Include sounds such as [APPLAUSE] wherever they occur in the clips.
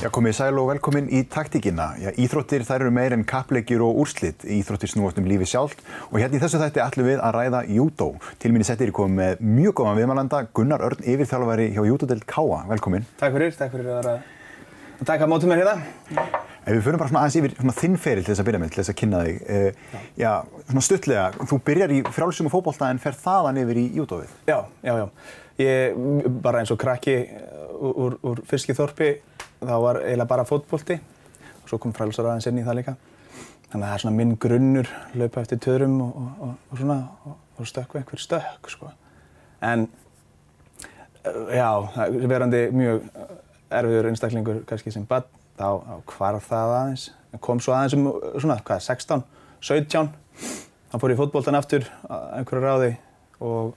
Já, komið sæl og velkomin í taktíkina. Já, íþróttir þær eru meir en kapplegjur og úrslitt. Íþróttir snúast um lífi sjálft og hérna í þessu þætti ætlum við að ræða júdó. Til minni settir ég komið með mjög góðan viðmælanda, Gunnar Örn, yfirþjálfari hjá Júdódel Káa. Velkomin. Takk fyrir, takk fyrir að að taka mótið mér hérna. Ef við fyrir bara svona aðeins yfir svona þinn feril til þess að byrja með, til þess að kynna þig. Uh, já, svona stuttlega, þú byrjar í frálsum og fókbólta en fer þaðan yfir í júdóið. Já, já, já. Ég, bara eins og krakki úr, úr, úr Fiskiþorpi, þá var eiginlega bara fótbólti og svo kom frælsar aðeins inn í það líka. Þannig að það er svona minn grunnur, laupa eftir töðrum og, og, og svona og stökku einhver stökk, sko. En já, verandi mjög erfiður einstaklingur kannski sem badn, þá, þá hvarf það aðeins. Kom svo aðeins um svona, hvað, 16, 17. Þá fór ég fótbóltan aftur einhverju ráði og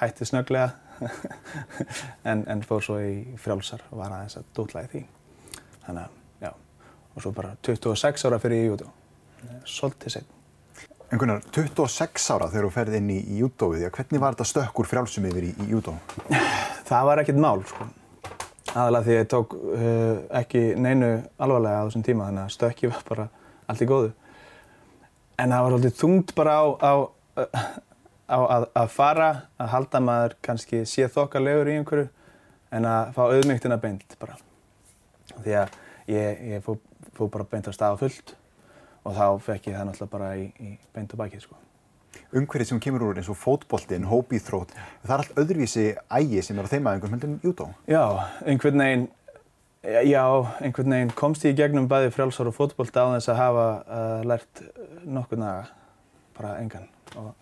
hætti snöglega [LAUGHS] en, en fór svo í frjálsar og var aðeins að dótla í því. Þannig að, já, og svo bara 26 ára fyrir í júdó. Svolítið setn. En Gunnar, 26 ára þegar þú ferði inn í, júdóið, hvernig var þetta stökkur frjálsum yfir í, júdó? Það var ekkert mál, sko. Aðalega því ég tók uh, ekki neinu alvarlega á þessum tíma, þannig að stökki var bara allt í góðu. En það var svolítið þungt bara á, á, á að, að fara, að halda maður kannski sé þokkalegur í einhverju, en að fá auðmygtina beint bara. Því að ég, ég fór fó bara beint á stað á fullt og þá fekk ég það náttúrulega bara í, í beint á bakið, sko. Umhverfið sem kemur úr eins og fótboltinn, hópíþrótt, það er allt öðruvísi ægi sem er á þeim aðeins heldur en júdó. Já, einhvern veginn, já, einhvern veginn komst ég í gegnum bæði frjálsar og fótbolt á þess að hafa uh, lært nokkur naga, bara engan. Og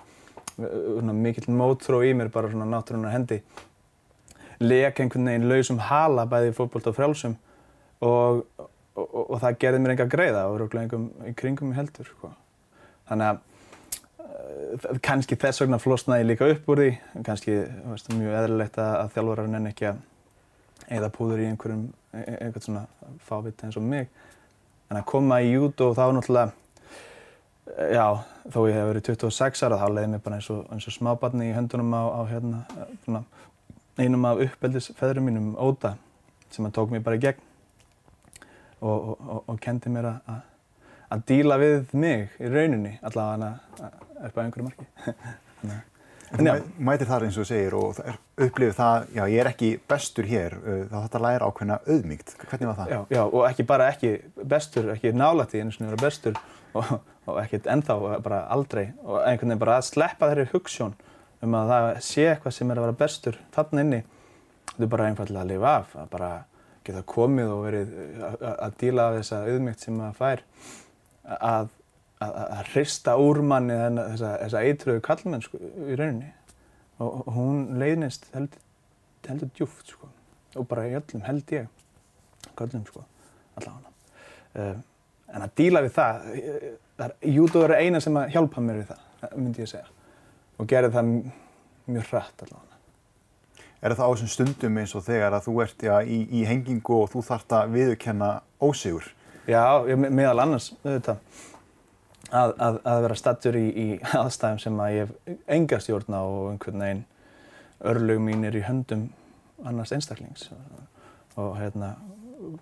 mikill mótþró í mér bara svona náttúrunar hendi. Lek einhvern veginn lausum hala bæði fótbolt og frjálsum og, og, og, og það gerði mér enga greiða og rúglega einhverjum í kringum heldur. Sko. Þannig að kannski þess vegna flosnaði líka upp úr því, kannski veist, mjög eðlilegt að, að þjálfarar nenni ekki að eða púður í einhverjum, einhvern svona fáviti eins og mig. En að koma í júdó þá náttúrulega, já, þó ég hef verið 26 ára, þá leiði mér bara eins og, eins og smábarni í höndunum á, á hérna, svona, einum af uppeldisfeðrum mínum, Óta, sem að tók mér bara í gegn og, og, og, kendi mér að að díla við mig í rauninni allavega upp á einhverju marki. [LAUGHS] en þú mætir þar eins og segir og upplifið það, já ég er ekki bestur hér, þá þetta læra ákveðna auðmygt. Hvernig var það? Já, já og ekki bara ekki bestur, ekki nálætti eins og vera bestur og, og ekkert ennþá, bara aldrei. Og einhvern veginn bara að sleppa þeirri hugssjón um að það sé eitthvað sem er að vera bestur þarna inni. Þetta er bara einfallega að lifa af, að bara geta komið og verið að díla af þessa auðmygt sem maður fær. Að, að, að hrista úr manni þessa, þessa eitruðu kallmennsku í rauninni. Og, og hún leiðnist heldur, heldur djúft sko. Og bara í öllum held ég kallum sko allavega. Um, en að díla við það, það jútu er eina sem að hjálpa mér við það myndi ég segja. Og gerði það mjög hratt allavega. Er það á þessum stundum eins og þegar að þú ert já, í, í hengingu og þú þarft að viðurkenna ósigur? Já, meðal annars auðvitað að, að, að vera stattur í, í aðstæðum sem að ég hef enga stjórn á og einhvern veginn örlög mín er í höndum annars einstaklings. Og, og hérna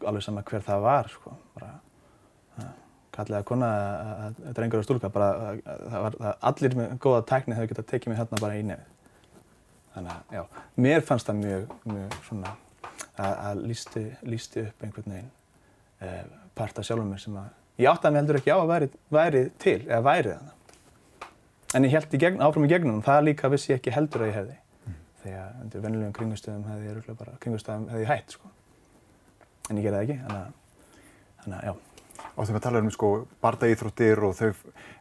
alveg sama hver það var sko, bara kallega kona að drengur og stúlka bara að, það var það, allir með góða tækni hefur getað tekið mig hérna bara í nefið þannig að já, mér fannst það mjög, mjög svona að, að lísti, lísti upp einhvern veginn eh, part af sjálfum mér sem að ég átti að mig heldur ekki á að væri, væri til eða væri þannig. En ég held gegn, áfram í gegnum það líka vissi ég ekki heldur að ég hefði. Mm. Þegar undir vennilegum kringustöðum hefði ég bara, kringustöðum hefði ég hætt sko. En ég gerði það ekki, þannig að, þannig að já. Og þegar við talarum um sko bardaíþróttir og þau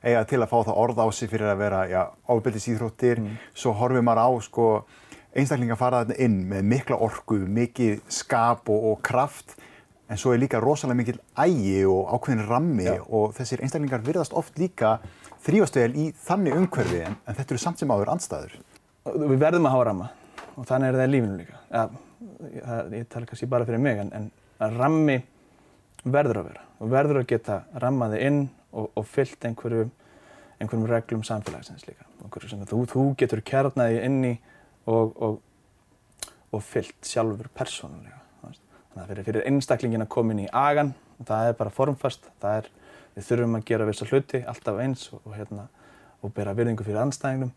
eiga til að fá það orð á sig fyrir að vera, já, ábyldisíþróttir, mm. svo horfið maður á sko einstaklingar fara þarna inn með mikla orku, mikið skap og, og kraft en svo er líka rosalega mikil ægi og ákveðin rammi Já. og þessir einstaklingar virðast oft líka þrýfastöðel í þannig umhverfi en, en þetta eru samt sem áður andstæður. Við verðum að hafa ramma og þannig er það í lífinu líka. Ja, ég, ég tala kannski bara fyrir mig en, en rammi verður að vera og verður að geta rammaði inn og, og fyllt einhverju, einhverjum reglum samfélagsins líka. Þú, þú getur kjarnaði inn í og, og og fyllt sjálfur persónulega. Þannig að fyrir, fyrir einstaklingin að koma inn í agan, það er bara formfast, það er, við þurfum að gera vissa hluti alltaf eins og, hérna, bera virðingu fyrir andstæðingum.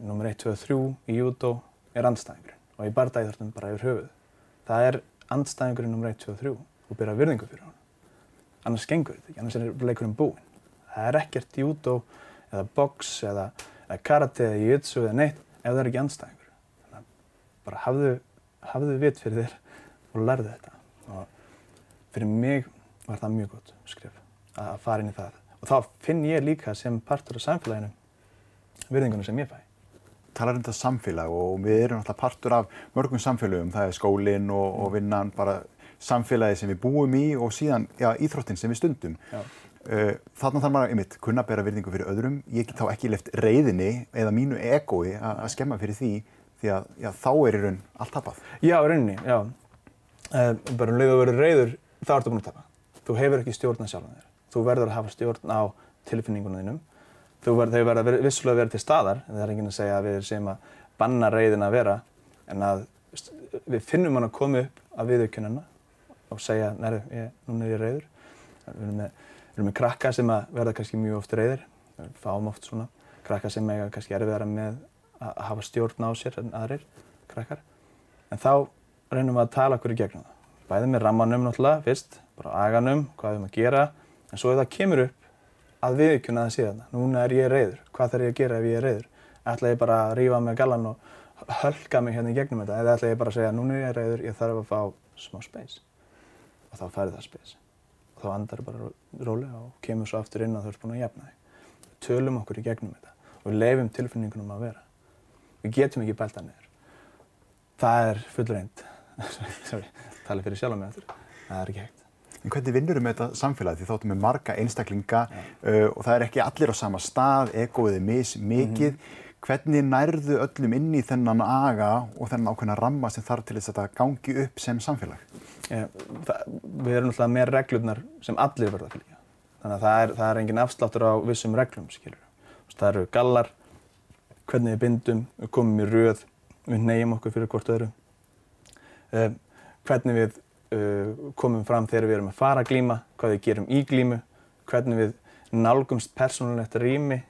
Númer 1, 2 og 3 í júdó er andstæðingurinn og í bardæðartum bara yfir höfuð. Það er andstæðingurinn nummer 1, 2 og 3 og bera virðingu fyrir hann. Annars gengur þetta ekki, annars er leikurinn búinn. Það er ekkert júdó eða box eða, eða karate eða jiu-jitsu eða neitt ef það er ekki andstæðingur. Þannig að bara hafðu, hafðu vit fyrir þér og lærðu þetta. Og fyrir mig var það mjög gott skrif að fara inn í það. Og þá finn ég líka sem partur af samfélaginu virðingunum sem ég fæ. Talar um þetta samfélag og við erum alltaf partur af mörgum samfélagum. Það er skólinn og, og vinnan, bara samfélagi sem við búum í og síðan já, íþróttin sem við stundum. Uh, þarna þarf maður einmitt kunna bera virðingu fyrir öðrum. Ég get þá ekki left reyðinni eða mínu egói að skemma fyrir því því að já, þá er í raun allt tapað. Já, rauninni, já. Uh, bara um leið að vera reyður, þá ertu búin að tapa. Þú hefur ekki stjórn að sjálfa þér. Þú verður að hafa stjórn á tilfinningunum þínum. Þú verður, þau verður vissulega að vera til staðar, en það er enginn að segja að við sem að banna reyðin að vera, en að við finnum hann að koma upp að viðaukjunina og segja, næru, núna er ég reyður. Við erum með Við erum með krakka sem verða kannski mjög oft reyðir, við fáum oft svona krakka sem eiga kannski erfiðara með að hafa stjórn á sér en aðrir krakkar. En þá reynum við að tala okkur í gegnum það. Bæðið með rammanum náttúrulega fyrst, bara aganum, hvað við erum að gera, en svo ef það kemur upp að viðkjöna það síðan. Núna er ég reyður, hvað þarf ég að gera ef ég er reyður? Ætla ég bara að rífa með gallan og hölka mig hérna í gegnum þetta? Eða ætla ég bara að segja, núna er ég reyður, ég þarf að fá smá space. Og þá færi það space þá andar bara rólega og kemur svo aftur inn að þú ert búin að jafna þig. Við tölum okkur í gegnum þetta og við leifum tilfinningunum að vera. Við getum ekki bæltað niður. Það er fullreint. [LAUGHS] Sorry, tala fyrir sjálf á mig. Það er ekki hægt. En hvernig vinnur við með þetta samfélag? Því þáttum við marga einstaklinga uh, og það er ekki allir á sama stað, egoið er mis, mikið. Mm -hmm. Hvernig nærðu öllum inn í þennan aga og þennan ákveðna ramma sem þarf til þess að þetta gangi upp sem samfélag? Ja, það, við erum náttúrulega með reglurnar sem allir verða að fylgja. Þannig að það er, það er engin afsláttur á vissum reglum, skilur. Það eru gallar, hvernig við bindum, við komum í röð, við neyjum okkur fyrir hvort öðru. Uh, hvernig við uh, komum fram þegar við erum að fara að glíma, hvað við gerum í glímu, hvernig við nálgumst persónulegt rými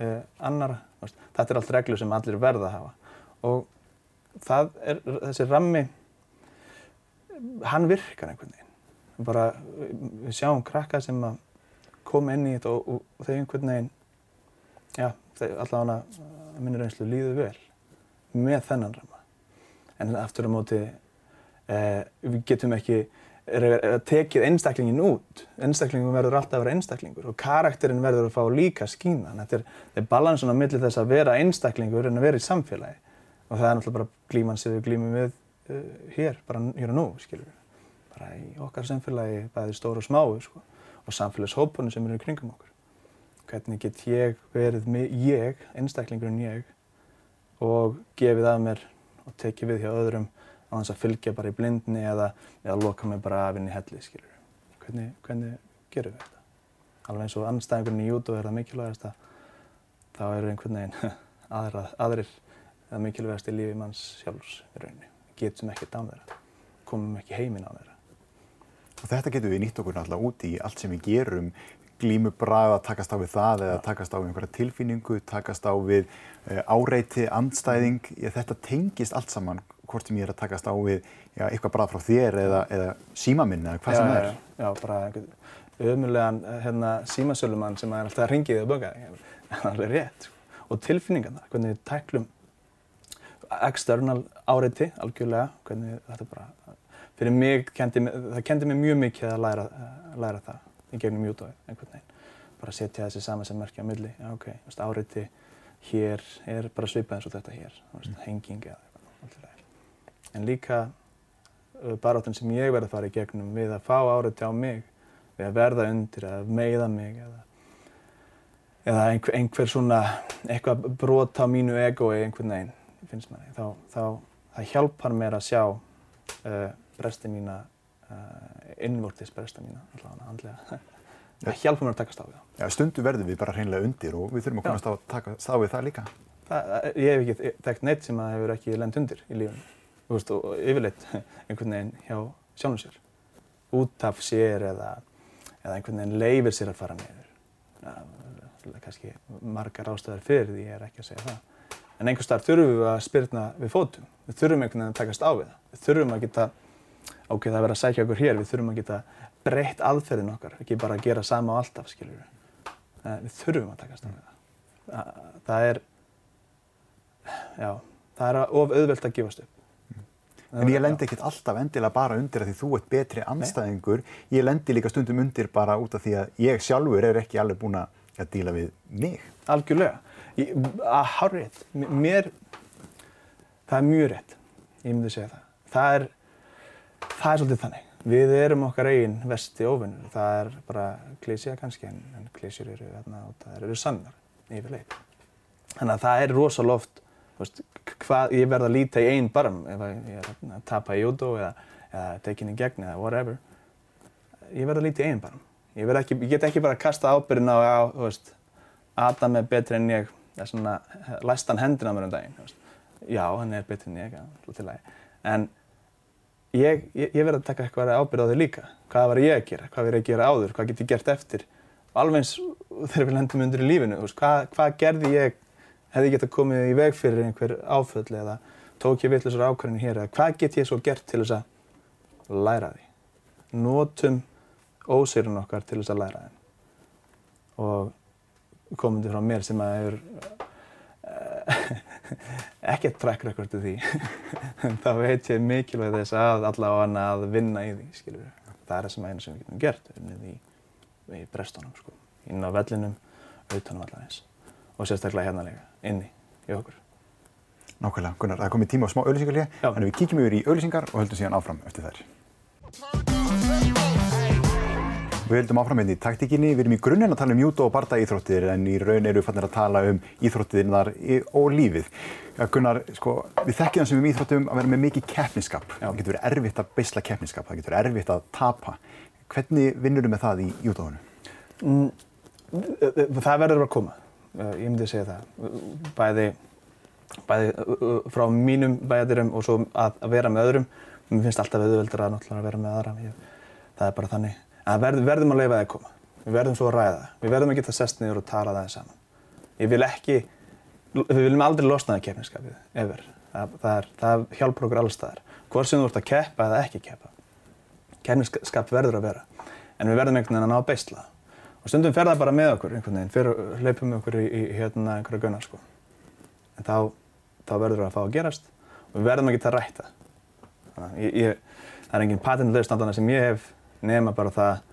uh, annara. Þetta er allt reglur sem allir verða að hafa. Og það er þessi rammi hann virkar einhvern veginn. Bara, við sjáum krakka sem að koma inn í þetta og, og, þau einhvern veginn, já, allavega að minnur einslu líðu vel með þennan ramma. En aftur á móti, eh, við getum ekki tekið einstaklingin út. Einstaklingin verður alltaf að vera einstaklingur og karakterinn verður að fá líka skína. Þetta er, er balansun á milli þess að vera einstaklingur en að vera í samfélagi. Og það er náttúrulega bara glíman sem við glímum við uh, hér, bara hér og nú, skilur við. Bara í okkar samfélagi, bæðið stóru og smáu, sko. Og samfélagshópunum sem eru kringum okkur. Hvernig get ég verið ég, einstaklingurinn ég, og gefið af mér og tekið við hjá öðrum á þess að fylgja bara í blindni eða, eða loka mig bara af inn í helli, skilur. Hvernig, hvernig gerum við þetta? Alveg eins og anstæðingurinn í jútu er það mikilvægast að þá eru einhvern veginn [LAUGHS] aðra, aðrir það mikilvægast í lífi manns sjálfs í rauninni getum ekkert á þeirra, komum ekki heiminn á þeirra. Og þetta getum við nýtt okkur náttúrulega úti í allt sem við gerum, glímubræð að takast á við það eða takast á við einhverja tilfinningu, takast á við uh, áreiti, andstæðing, þetta tengist allt saman hvort sem ég er að takast á við já, eitthvað bara frá þér eða, eða símaminn eða hvað já, sem það er. Já, bara einhvern ömulegan hérna, símasölumann sem er alltaf að ringið og böka, [LAUGHS] það er alveg rétt. Sko. Og tilfinningarna, hvernig við tæklum external áreiti algjörlega, hvernig þetta bara, fyrir mig, kendi, það kendi mig mjög mikið að læra, að læra það í gegnum jútóið einhvern veginn. Bara setja þessi saman sem merkja á milli, já ok, áreiti hér er bara svipað eins og þetta hér, mm. henging eða eitthvað, en líka uh, baráttun sem ég verði að fara í gegnum við að fá áreiti á mig, við að verða undir, að meiða mig eða eða einhver, einhver svona, eitthvað brot á mínu egoi einhvern veginn finnst manni, þá, þá það hjálpar mér að sjá uh, bresti mína, uh, innvortis bresta mína, allavega handlega. [LAUGHS] það hjálpar mér að takast á við það. Já, stundu verðum við bara hreinlega undir og við þurfum að komast á að taka á við það líka. Það, ég hef ekki þekkt neitt sem að hefur ekki lend undir í lífunum. Veist, og yfirleitt [LAUGHS] einhvern veginn hjá sjálfum sér. Út af sér eða, eða einhvern veginn leifir sér að fara niður. Það er kannski margar ástöðar fyrir því ég er ekki að segja það. En einhvers staðar þurfum við að spyrna við fótum. Við þurfum einhvern veginn að takast á við það. Við þurfum að geta, ok, það er verið að sækja okkur hér, við þurfum að geta breytt aðferðin okkar, ekki bara að gera sama á alltaf, skiljur við. Við þurfum að takast á við það. Það, það er, já, það er of auðvelt að gefast upp. En ég lendi ekkert alltaf endilega bara undir að því þú ert betri anstæðingur. Ég lendi líka stundum undir bara út af því að ég sjálfur er ekki alveg búinn að díla við mig. Algjörlega. Ég, að hárið, mér, það er mjög rétt, ég myndi segja það. Það er, það er svolítið þannig. Við erum okkar eigin vesti ofinnur. Það er bara klísja kannski, en, en klísjur eru þarna og það eru sannar yfirleitt. Þannig að það er rosalega oft, veist, hvað, ég verð að líta í einn barm ef ég er að tapa í judo eða, eða tekin í gegn eða whatever. Ég verð að líta í einn barm. Ég, ekki, ég get ekki bara að kasta ábyrðin á, á veist, Adam er betri en ég, svona, læst hann hendina mér um daginn. Veist. Já, hann er betri en ég, ja, til lagi. En ég, ég, ég verð að taka eitthvað ábyrð á þig líka. Hvað var ég að gera? Hvað verð ég að gera áður? Hvað get ég gert eftir? Alveg eins þegar við lendum undir í lífinu, veist, hvað, hvað gerði ég, hefði að komið í veg fyrir einhver áföll eða tók ég vittlisar ákvarðinu hér eða hvað get ég svo gert til þess að læra því? Notum ósýrun okkar til þess að læra þeim. Og komandi frá mér sem að hefur uh, [LAUGHS] ekkert track record í því, [LAUGHS] þá veit ég mikilvæg þess að allavega að vinna í því, skilur við. Það er það sem eina sem við getum gert, unnið í, í brestunum, sko. Inn á vellinum, auðvitaðnum allavega eins. Og sérstaklega hérna líka, inni í okkur. Nákvæmlega, Gunnar, það er komið tíma á smá auðlýsingar líka, en við kíkjum yfir í auðlýsingar og höldum síðan áfram eftir þær. Við höldum áfram hérna í taktíkinni, við erum í grunninn að tala um júdó og barda íþróttir en í raun eru við fannir að tala um íþróttirnar og lífið. Ja, Gunnar, sko, við þekkjum það sem um íþróttum að vera með mikið keppniskap. Já. Það getur verið erfitt að beisla keppniskap, það getur verið erfitt að tapa. Hvernig vinnur þú með það í júdóinu? Mm, það verður að koma, ég myndi segja það. Bæði, bæði frá mínum bæðirum og svo að, að vera með öðrum. Mér finnst alltaf auðveldur að náttúrulega vera með aðra. Ég, það er bara þannig. En við verðum að leifa það að koma. Við verðum svo að ræða það. Við verðum að geta sest niður og tala það saman. Ég vil ekki, við viljum aldrei losna það keppniskapið. Það, það, er, það hjálpar okkur allstaðar. Hvort sem þú ert að keppa eða ekki keppa. Keppniskap verður að vera. En við verðum einhvern veginn að ná að beisla það. Og stundum fer það bara með okkur einhvern veginn, fyrir hleypum við okkur í, í hérna einhverja gunnar sko. En þá, þá verður það að fá að gerast og við verðum að geta rætt það. Þannig, ég, ég, það er engin patentlaustandana sem ég hef nema bara það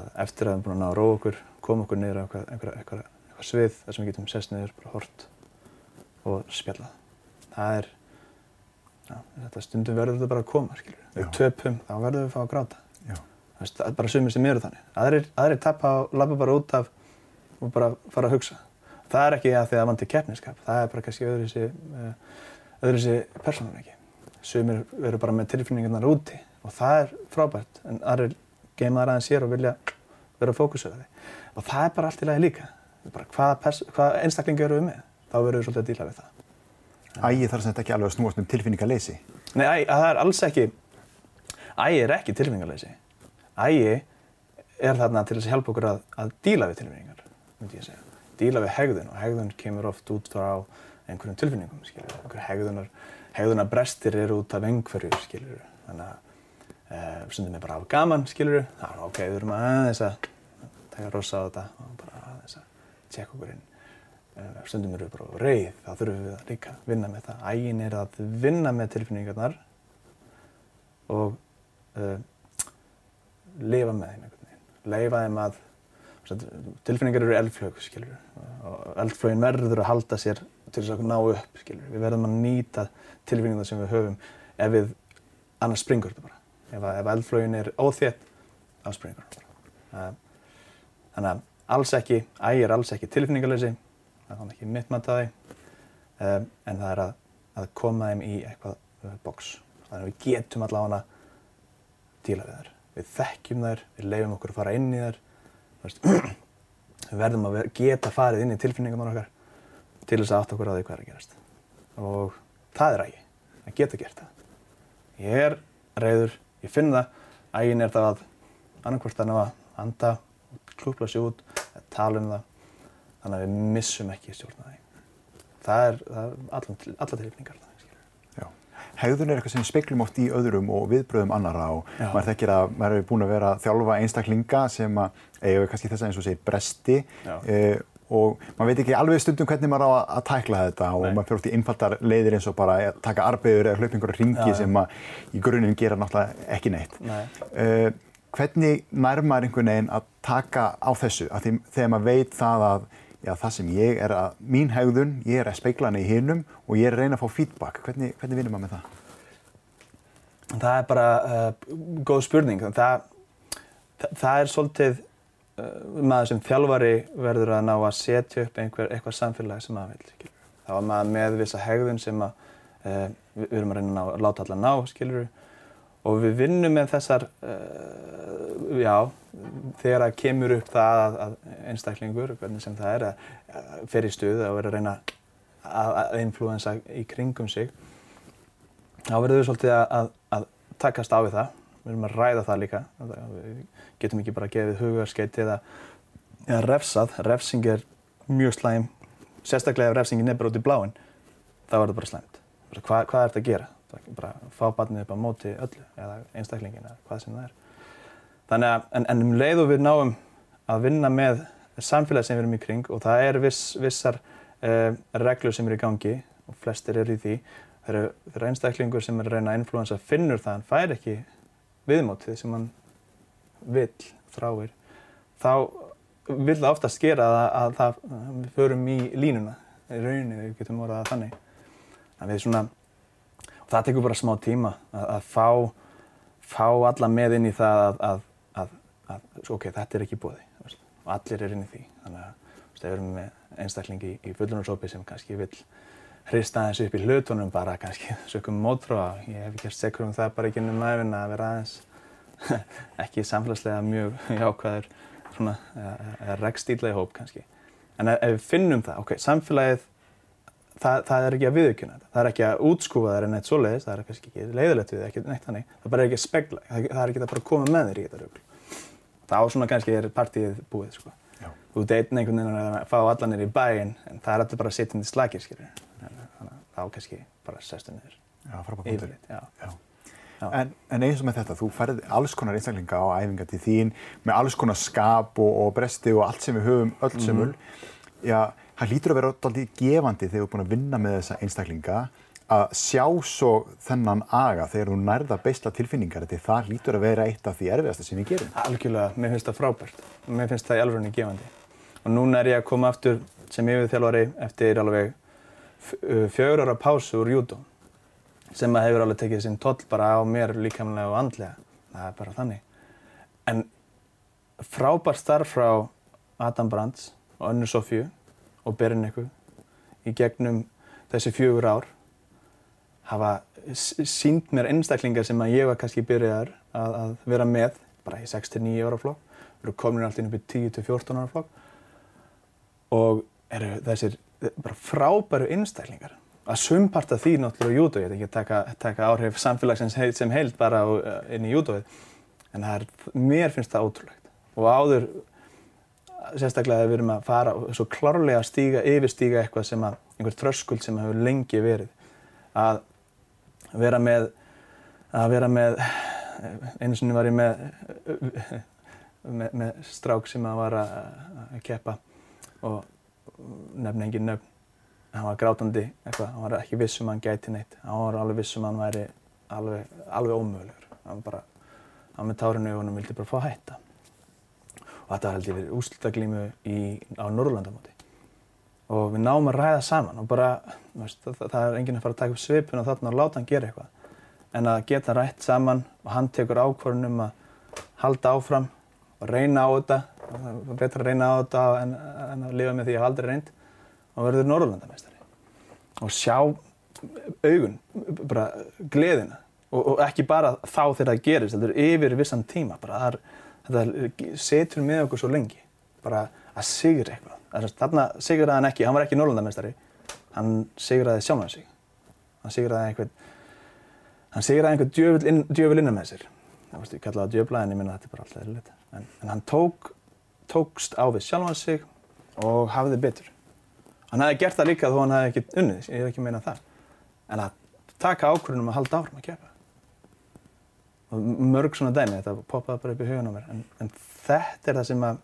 að eftir að við erum búin að ná að róa okkur, koma okkur niður á eitthvað svið þar sem við getum sest niður, bara hort og spjallað. Það er, já, þetta stundum verður þetta bara að koma, skiljur. Við töpum, þá verður við að fá að gráta. Það er bara sumir sem eru þannig. Aðrir, aðrir tappa og labba bara út af og bara fara að hugsa. Það er ekki að því að vantir keppniskap, það er bara kannski öðru sér persónuleiki. Sumir eru bara með tilfinningarnar úti og það er frábært en aðrir geima það aðeins sér og vilja vera fókusöði og það er bara allt í lagi líka hvaða hvað einstaklingi eru við með þá verður við svolítið að díla við það Ægi þarf sem þetta ekki alveg að snúast um tilfinningarleysi Nei, æ, það er alls ekki Ægi er ekki tilfinningarleysi Ægi er þarna til að hjálpa okkur að, að díla við tilfinningar myndi ég segja díla við hegðun og hegðun kemur oft út frá einhverjum tilfinningum skilur einhver hegðunar hegðunar brestir eru út af einhverju skilur þannig að Uh, stundum er bara að hafa gaman, skilur við. Það er ok, við þurfum aðeins að taka rosa á þetta og bara aðeins að tjekka okkur inn. Uh, stundum við bara reyð, þá þurfum við að líka vinna með það. Ægin er að vinna með tilfinningarnar og uh, lifa með þeim einhvern veginn. Leifa þeim að, tilfinningar eru eldflög, skilur. Og eldflögin verður að halda sér til þess að ná upp, skilur við. Verðum að nýta tilfinningarna sem við höfum ef við annars springur þetta bara. Ef, ef eldflögin er óþétt, þá springur hann. Þannig að alls ekki, æg er alls ekki tilfinningarleysi, það er ekki mitt maður það því, um, en það er að, að koma þeim í eitthvað uh, boks. Þannig að við getum allavega að díla við þær. Við þekkjum þær, við leifum okkur að fara inn í þær. [CLEARS THROAT] Við verðum að geta farið inn í tilfinningarnar okkar til þess að átta okkur á því hvað er að gerast. Og það er ægi, að geta gert það. ég er reyður, ég finn það, ægin er það að annarkvort ná að anda, klúpla sér út, tala um það, þannig að við missum ekki stjórnaði. Það er, það er alla, alla tilfningar það. Hegðun er eitthvað sem við speklum oft í öðrum og viðbröðum annara og Já. maður þekkir að maður hefur búin að vera að þjálfa einstaklinga sem að, eða kannski þess að eins og segir bresti e, og maður veit ekki alveg stundum hvernig maður á að, að tækla þetta og Nei. maður fyrir út í innfaldar leiðir eins og bara að taka arbeigur eða hlaupingur og ringi sem að í grunninn gera náttúrulega ekki neitt. Nei. Uh, hvernig nærmar einhvern veginn að taka á þessu? Að því, þegar maður veit það að já, það sem ég er að, mín hegðun, ég er að speikla hana í hinnum og ég er að reyna að fá feedback. Hvernig, hvernig vinnum maður með það? Það er bara uh, góð spurning. Það, það, það er svolítið uh, maður sem þjálfari verður að ná að setja upp einhver, eitthvað samfélag sem maður vil. Þá er maður með vissa hegðun sem að, uh, við, erum að reyna að láta allar ná, skilur við. Og við vinnum með þessar, uh, já, þegar það kemur upp það að, að einstaklingur, hvernig sem það er, að fer í stuð og verður að reyna að, að influensa í kringum sig, þá verður við svolítið að, að takast á við það. Við erum að ræða það líka. Við getum ekki bara gefið hugarskeiti eða, eða refsað. Refsing er mjög slæm, sérstaklega ef refsingin er bara út í bláinn, þá er það bara slæmt. Hvað, hvað er þetta að gera? Bara fá barnið upp á móti öllu eða einstaklingin eða hvað sem það er. Þannig að, en, en um leið og við náum að vinna með samfélagi sem við erum í kring og það er viss, vissar eh, reglur sem eru í gangi og flestir eru í því. Það eru, það eru einstaklingur sem er að reyna að influensa finnur það hann fær ekki viðmótið sem hann vill, þráir. Þá vil það oftast gera að, að, að við förum í línuna, í rauninni, við getum orðað að þannig. Þannig að við svona það tekur bara smá tíma að, að fá, fá alla með inn í það að, að, að ok, þetta er ekki bóði og allir er inn í því. Þannig að við erum með einstaklingi í, í fullunarsopi sem kannski vil hrista aðeins upp í hlutunum bara kannski [LAUGHS] sökum mótróa. Ég hef ekki sekur um það bara ekki ennum aðeins að vera aðeins [LAUGHS] ekki samfélagslega mjög [LAUGHS] jákvæður svona, eða regnstíla í hóp kannski. En ef við finnum það, ok, samfélagið það, það er ekki að viðkjöna þetta. Það er ekki að útskúfa það en eitt svoleiðis, það er kannski ekki leiðilegt við, ekki neitt þannig. Það bara er ekki að spegla, það, er ekki að bara koma með þér í þetta rögl. Það á svona kannski er partíið búið, sko. Já. Þú deitin einhvern veginn að fá allanir í bæinn, en það er alltaf bara sittandi slagir, skiljið. Þannig að þá kannski bara sestu niður. Já. Já. En, en eins og með þetta, þú færði alls konar einstaklinga á æfinga til þín með alls konar skap og, og bresti og allt sem við höfum öll semul. Mm. Já, það lítur að vera alltaf gefandi þegar þú er búin að vinna með þessa einstaklinga að sjá svo þennan aga þegar þú nærða beistla tilfinningar því það lítur að vera eitt af því erfiðasta sem við gerum. Algjörlega, mér finnst það frábært og mér finnst það í alveg gefandi. Og núna er ég að koma aftur sem yfirþjálfari eftir alveg fjögur ára pásu úr júdó sem að hefur alveg tekið sinn toll bara á mér líkamlega og andlega. Það er bara þannig. En frábært starf frá Adam Brands og Önnu Sofíu og Berniku í gegnum þessi fjögur ár hafa sínt mér einstaklingar sem að ég var kannski byrjaðar að, að vera með bara í 6-9 ára flokk, eru komin alltaf inn upp í 10-14 ára flokk. Og eru þessir bara frábæru einstaklingar. Að sumparta því náttúrulega í júdóið, ekki taka, taka áhrif samfélagsins sem heilt bara eh, inn í júdóið en er, mér finnst það ótrúlegt. Og áður sérstaklega að við erum að fara og svo klárlega stíga, yfirstíga eitthvað sem að, einhver tröskuld sem hefur lengi verið. Að vera með, að vera með, einu sinni var ég með, með, með strák sem að var að, að keppa og nefna engin nöfn. Hann var grátandi eitthvað, hann var ekki viss um að hann gæti neitt. Hann var alveg viss um að hann væri alveg, alveg ómögulegur. Hann bara, hann með tárinu og hann vildi bara fá að hætta og þetta held ég verið úslutaglímu á Norrlandamóti og við náum að ræða saman og bara, veist, það, það er enginn að fara að taka upp svipun og þarna og láta hann gera eitthvað. En að geta rætt saman og hann tekur ákvörðun um að halda áfram og reyna á þetta er betra að reyna á þetta en, en að lifa með því að aldrei reynd og verður Norrlandamestari og sjá augun, bara gleðina. Og, og ekki bara þá þegar það gerist, þetta er yfir vissan tíma bara það er þetta setur með okkur svo lengi. Bara að sigra eitthvað. Þarna sigraði hann ekki, hann var ekki Norrlandamestari hann sigraði sjálfan sig. Hann sigraði einhvern hann sigraði einhver djöfull, inn, djöfull innan með sér. Ég kalla það djöfla en ég minna að þetta er bara alltaf eðlilegt. En, en hann tók, tókst á við sjálfan sig og hafði betur. Hann hefði gert það líka þó hann hefði ekki unnið, ég er ekki meina það. En að taka ákvörðunum að halda áfram að keppa. og mörg svona dæmi, þetta poppaði bara upp í hugun á mér. En, en þetta er það sem að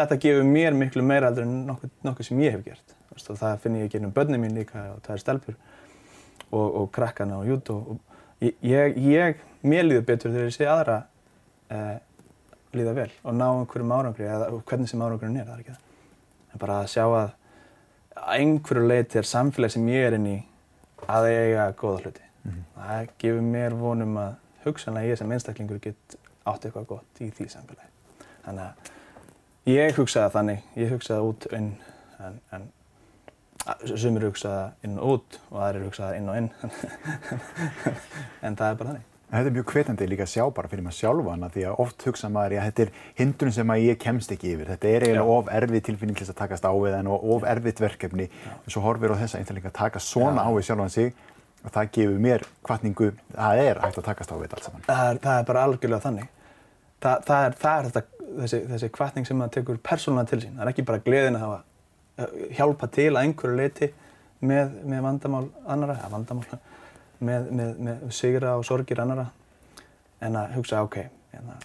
þetta gefur mér miklu meira aldrei en nokkuð, nokkuð sem ég hef gert. Veist, og það finn ég ekki um börnum mín líka og það er stelpur og, og krakkana og jút og, og ég, ég, mér líður betur þegar ég sé aðra eh, líða vel og ná einhverjum árangri eða hvernig sem árangurinn er, það er ekki það. En bara að sjá að einhverju leiti er samfélag sem ég er inn í að eiga góða hluti. Mm -hmm. það gefur mér vonum að hugsanlega ég sem einstaklingur get átt eitthvað gott í því samfélagi þannig að ég hugsaði þannig, ég hugsaði út inn en, en sumir hugsaði inn og út og aðrir hugsaði inn og inn [LAUGHS] en það er bara þannig Þetta er mjög hvetandi líka að sjá bara fyrir maður sjálfana því að oft hugsa maður að þetta er hindrun sem að ég kemst ekki yfir. Þetta er eiginlega of erfið tilfinning til þess að takast á við en of erfiðt verkefni. En svo horfir á þessa einstaklinga að taka svona Já. á við sjálfan sig og það gefur mér kvartningu að það er hægt að takast á við allt saman. Það er, það er bara algjörlega þannig. Það, það er, það er þetta, þessi, þessi kvartning sem maður tekur persónulega til sín. Það er ekki bara gleðin að hafa hjálpa til að einhverju leiti með, með vandamál annara, ja, vandamál með, með, með sigra og sorgir annara en að hugsa ok, hérna,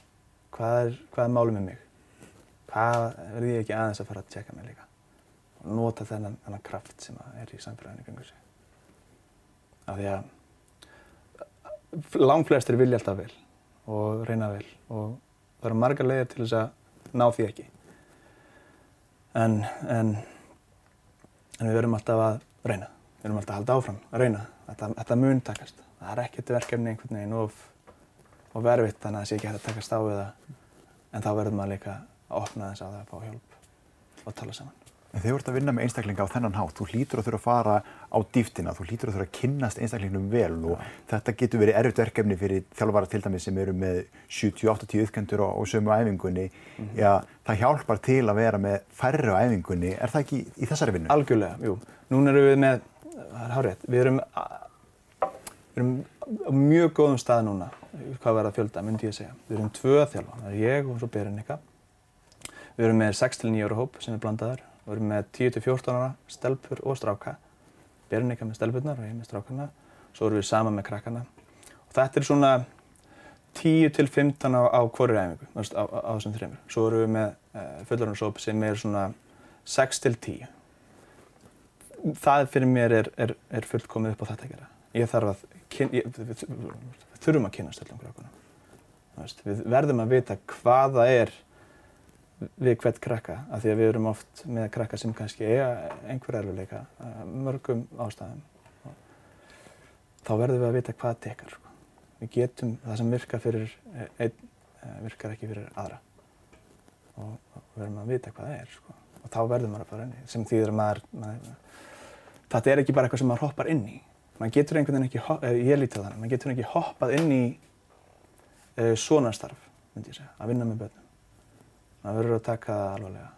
hvað er, er málum með mig? Hvað verði ég ekki aðeins að fara að tjekka mig líka? Og nota þennan, kraft sem er í samfélaginu. Af því að langflestir vilja alltaf vel og reyna vel og það eru margar leiðir til þess að ná því ekki. En, en, en við verum alltaf að reyna. Við verum alltaf að halda áfram að reyna þetta, þetta mun takast. Það er ekkert verkefni einhvern veginn of, of verfitt þannig að það sé ekki hægt að takast á við það. En þá verður maður líka að opna þess að það að fá hjálp og tala saman. En þegar þú ert að vinna með einstaklinga á þennan hátt, þú hlýtur að þurfa að fara á dýftina, þú hlýtur að þurfa að kynnast einstaklingnum vel og ja. þetta getur verið erfitt verkefni fyrir þjálfvara til dæmis sem eru með 70-80 uppköndur á, sömu æfingunni. Mm -hmm. Já, það hjálpar til að vera með færri á æfingunni. Er það ekki í þessari vinnu? Algjörlega, jú. Nún erum við með, það er hárið, við erum Við erum á mjög góðum stað núna, hvað verða fjölda, myndi ég segja. Við erum tvö er ég og svo Berinnika. Við erum með 6-9 ára hóp sem er blandaðar. Við erum með 10-14 ára stelpur og stráka. Berinnika með stelpurnar og ég með strákarna. Svo erum við sama með krakkarna. Og þetta er svona 10-15 á, á hverju æfingu, á, á þessum þreymur. Svo erum við með uh, fullorðarsóp sem er svona 6-10. Það fyrir mér er, er, er fullkomið upp á þetta gera. Ég þarf að ég, við þurfum að kynast öllum krakkunum. Við verðum að vita hvað það er við hvert krakka, af því að við erum oft með krakka sem kannski eiga einhver erfiðleika, mörgum ástæðum. Þá verðum við að vita hvað tekar. Sko. Við getum það sem virkar fyrir einn, eh, virkar ekki fyrir aðra. Og við verðum að vita hvað það er. Sko. Og þá verðum við að fara inn í, sem þýðir að maður, maður, þetta er ekki bara eitthvað sem maður hoppar inn í maður getur einhvern veginn ekki, eh, ég lítið þannig, maður getur ekki hoppað inn í uh, svona starf, myndi ég segja, að vinna með börnum. Maður verður að taka það alvarlega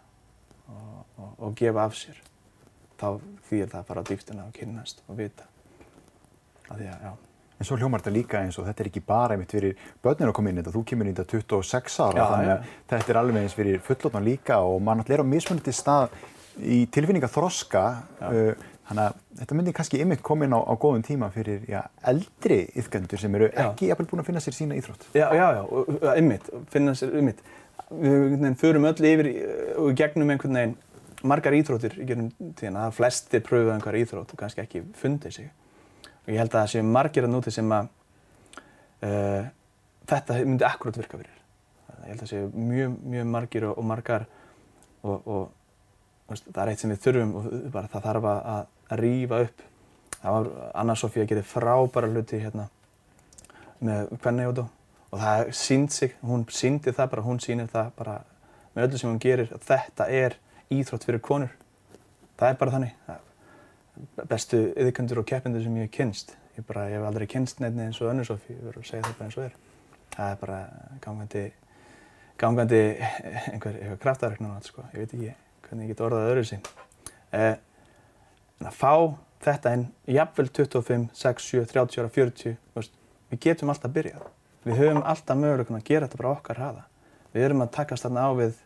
og, og, og gefa af sér. Þá þýðir það að fara á dýftina og kynnast og vita. Að því að, já. En svo hljómar þetta líka eins og þetta er ekki bara einmitt fyrir börnir að koma inn þetta, þú kemur inn þetta 26 ára, já, þannig að þetta er alveg eins fyrir fullotna líka og mann alltaf er á mismunandi stað í tilfinninga þroska uh, Þannig að þetta myndi kannski ymmið komin á, á góðum tíma fyrir já, eldri yfgöndur sem eru ekki jafnvel búin að finna sér sína íþrótt. Já, já, já, ymmið, finna sér ymmið. Við förum öll yfir og gegnum einhvern veginn margar íþróttir í gegnum tíðan að flestir pröfuða einhver íþrótt og kannski ekki fundið sig. Og ég held að það séu margir að núti sem að uh, þetta myndi akkurát virka fyrir. Ég held að það séu mjög, mjög margir og, og margar og, og það er eitt sem við þurfum og bara það þarf að að rýfa upp. Það var Anna Sofía að gera frábæra hluti hérna með Kvennajóto og það sínd sig, hún síndi það bara, hún sínir það bara með öllu sem hún gerir að þetta er íþrótt fyrir konur. Það er bara þannig. Bestu yðurkundur og keppindur sem ég hef kynst. Ég, bara, ég hef aldrei kynst nefni eins og Anna Sofí, ég verður að segja það bara eins og er. Það er bara gangandi, gangandi [LAUGHS] einhver, einhver kraftaverknar, sko. ég veit ekki hvernig ég get orðað öðru sín. Eh, En að fá þetta inn, jafnvel 25, 6, 7, 30 ára, 40, veist, við getum alltaf byrjað. Við höfum alltaf möguleikum að gera þetta bara okkar hraða. Við erum að takast þarna á við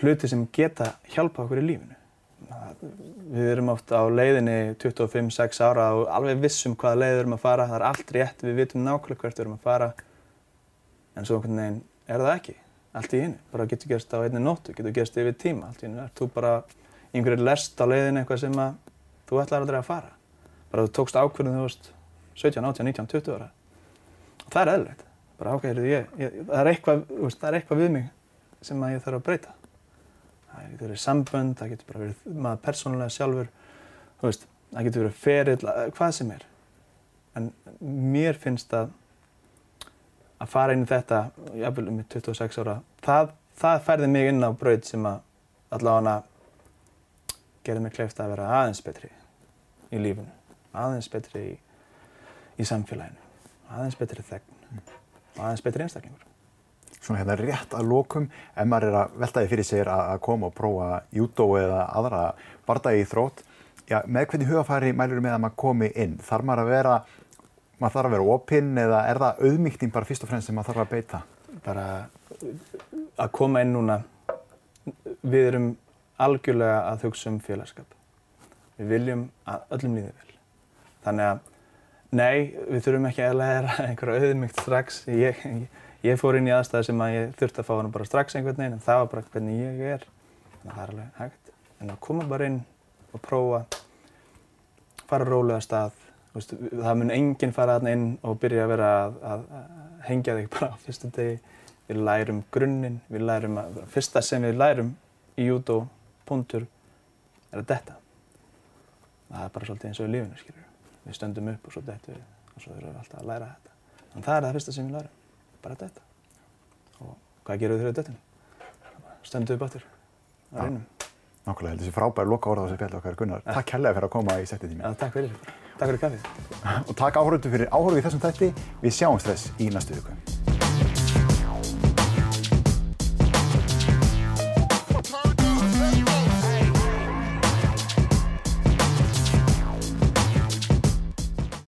hluti sem geta hjálpa okkur í lífinu. Við erum oft á leiðinni 25-6 ára og alveg vissum hvaða leið við erum að fara. Það er allt rétt, við vitum nákvæmlega hvert við erum að fara. En svo einhvern veginn er það ekki. Allt í einu. Bara getur gerst á einni nóttu, getur gerst yfir tíma. Allt í einu er þú bara einhverju lest á leiðinni eitthvað sem að þú ætlar aldrei að fara. Bara þú tókst ákvörðum þú veist 17, 18, 19, 20 ára. Það er eðlilegt. Bara ég, ég, það, er eitthvað, það er eitthvað við mig sem að ég þarf að breyta. Það getur verið sambönd, það getur bara verið maður persónulega sjálfur, veist, það getur verið ferill, hvað sem er. En mér finnst að að fara inn í þetta, jáfnvel um 26 ára, það, það færði mig inn á braud sem að allavega gerði mig kleift að vera aðeins betri í lífunu, aðeins betri í, í samfélaginu, aðeins betri þegn, aðeins betri einstaklingur. Svona hérna rétt að lokum, ef maður er að veltaði fyrir sér að koma og prófa jútó eða aðra bardagi í þrótt, já, með hvernig hugafæri mælur með að maður komi inn? Þarf maður að vera, maður þarf að vera opinn eða er það auðmygting bara fyrst og fremst sem maður þarf að beita? Bara að koma inn núna, við erum algjörlega að hugsa um félagskap. Við viljum að öllum líði vel. Þannig að, nei, við þurfum ekki að læra [LAUGHS] einhverja auðmygt strax. Ég, ég, Ég fór inn í aðstæði sem að ég þurfti að fá hann bara strax einhvern veginn en það var bara hvernig ég er. Þannig að það er alveg hægt. En að koma bara inn og prófa, fara rólega að stað. Veist, það mun enginn fara þarna inn og byrja að vera að, að, að hengja þig bara á fyrstu degi. Við lærum grunninn, við lærum að, fyrsta sem við lærum í judo, puntur, er að detta. Það er bara svolítið eins og í lífinu, skiljur. Við stöndum upp og svo dettum við og svo þurfum við alltaf að læra þetta. En það er það fyrsta sem við lærum bara þetta. Og hvað gerum við þegar þetta? Stöndu upp áttur að reynum. Nákvæmlega, þessi frábæri loka orða á þessi spjalli okkar Gunnar. Ja. Takk kærlega fyrir að koma í settið tími. Ja, takk fyrir. Takk fyrir kaffið. [LAUGHS] Og takk áhörðu fyrir áhörðu í þessum tætti. Við sjáumst þess í næstu viku.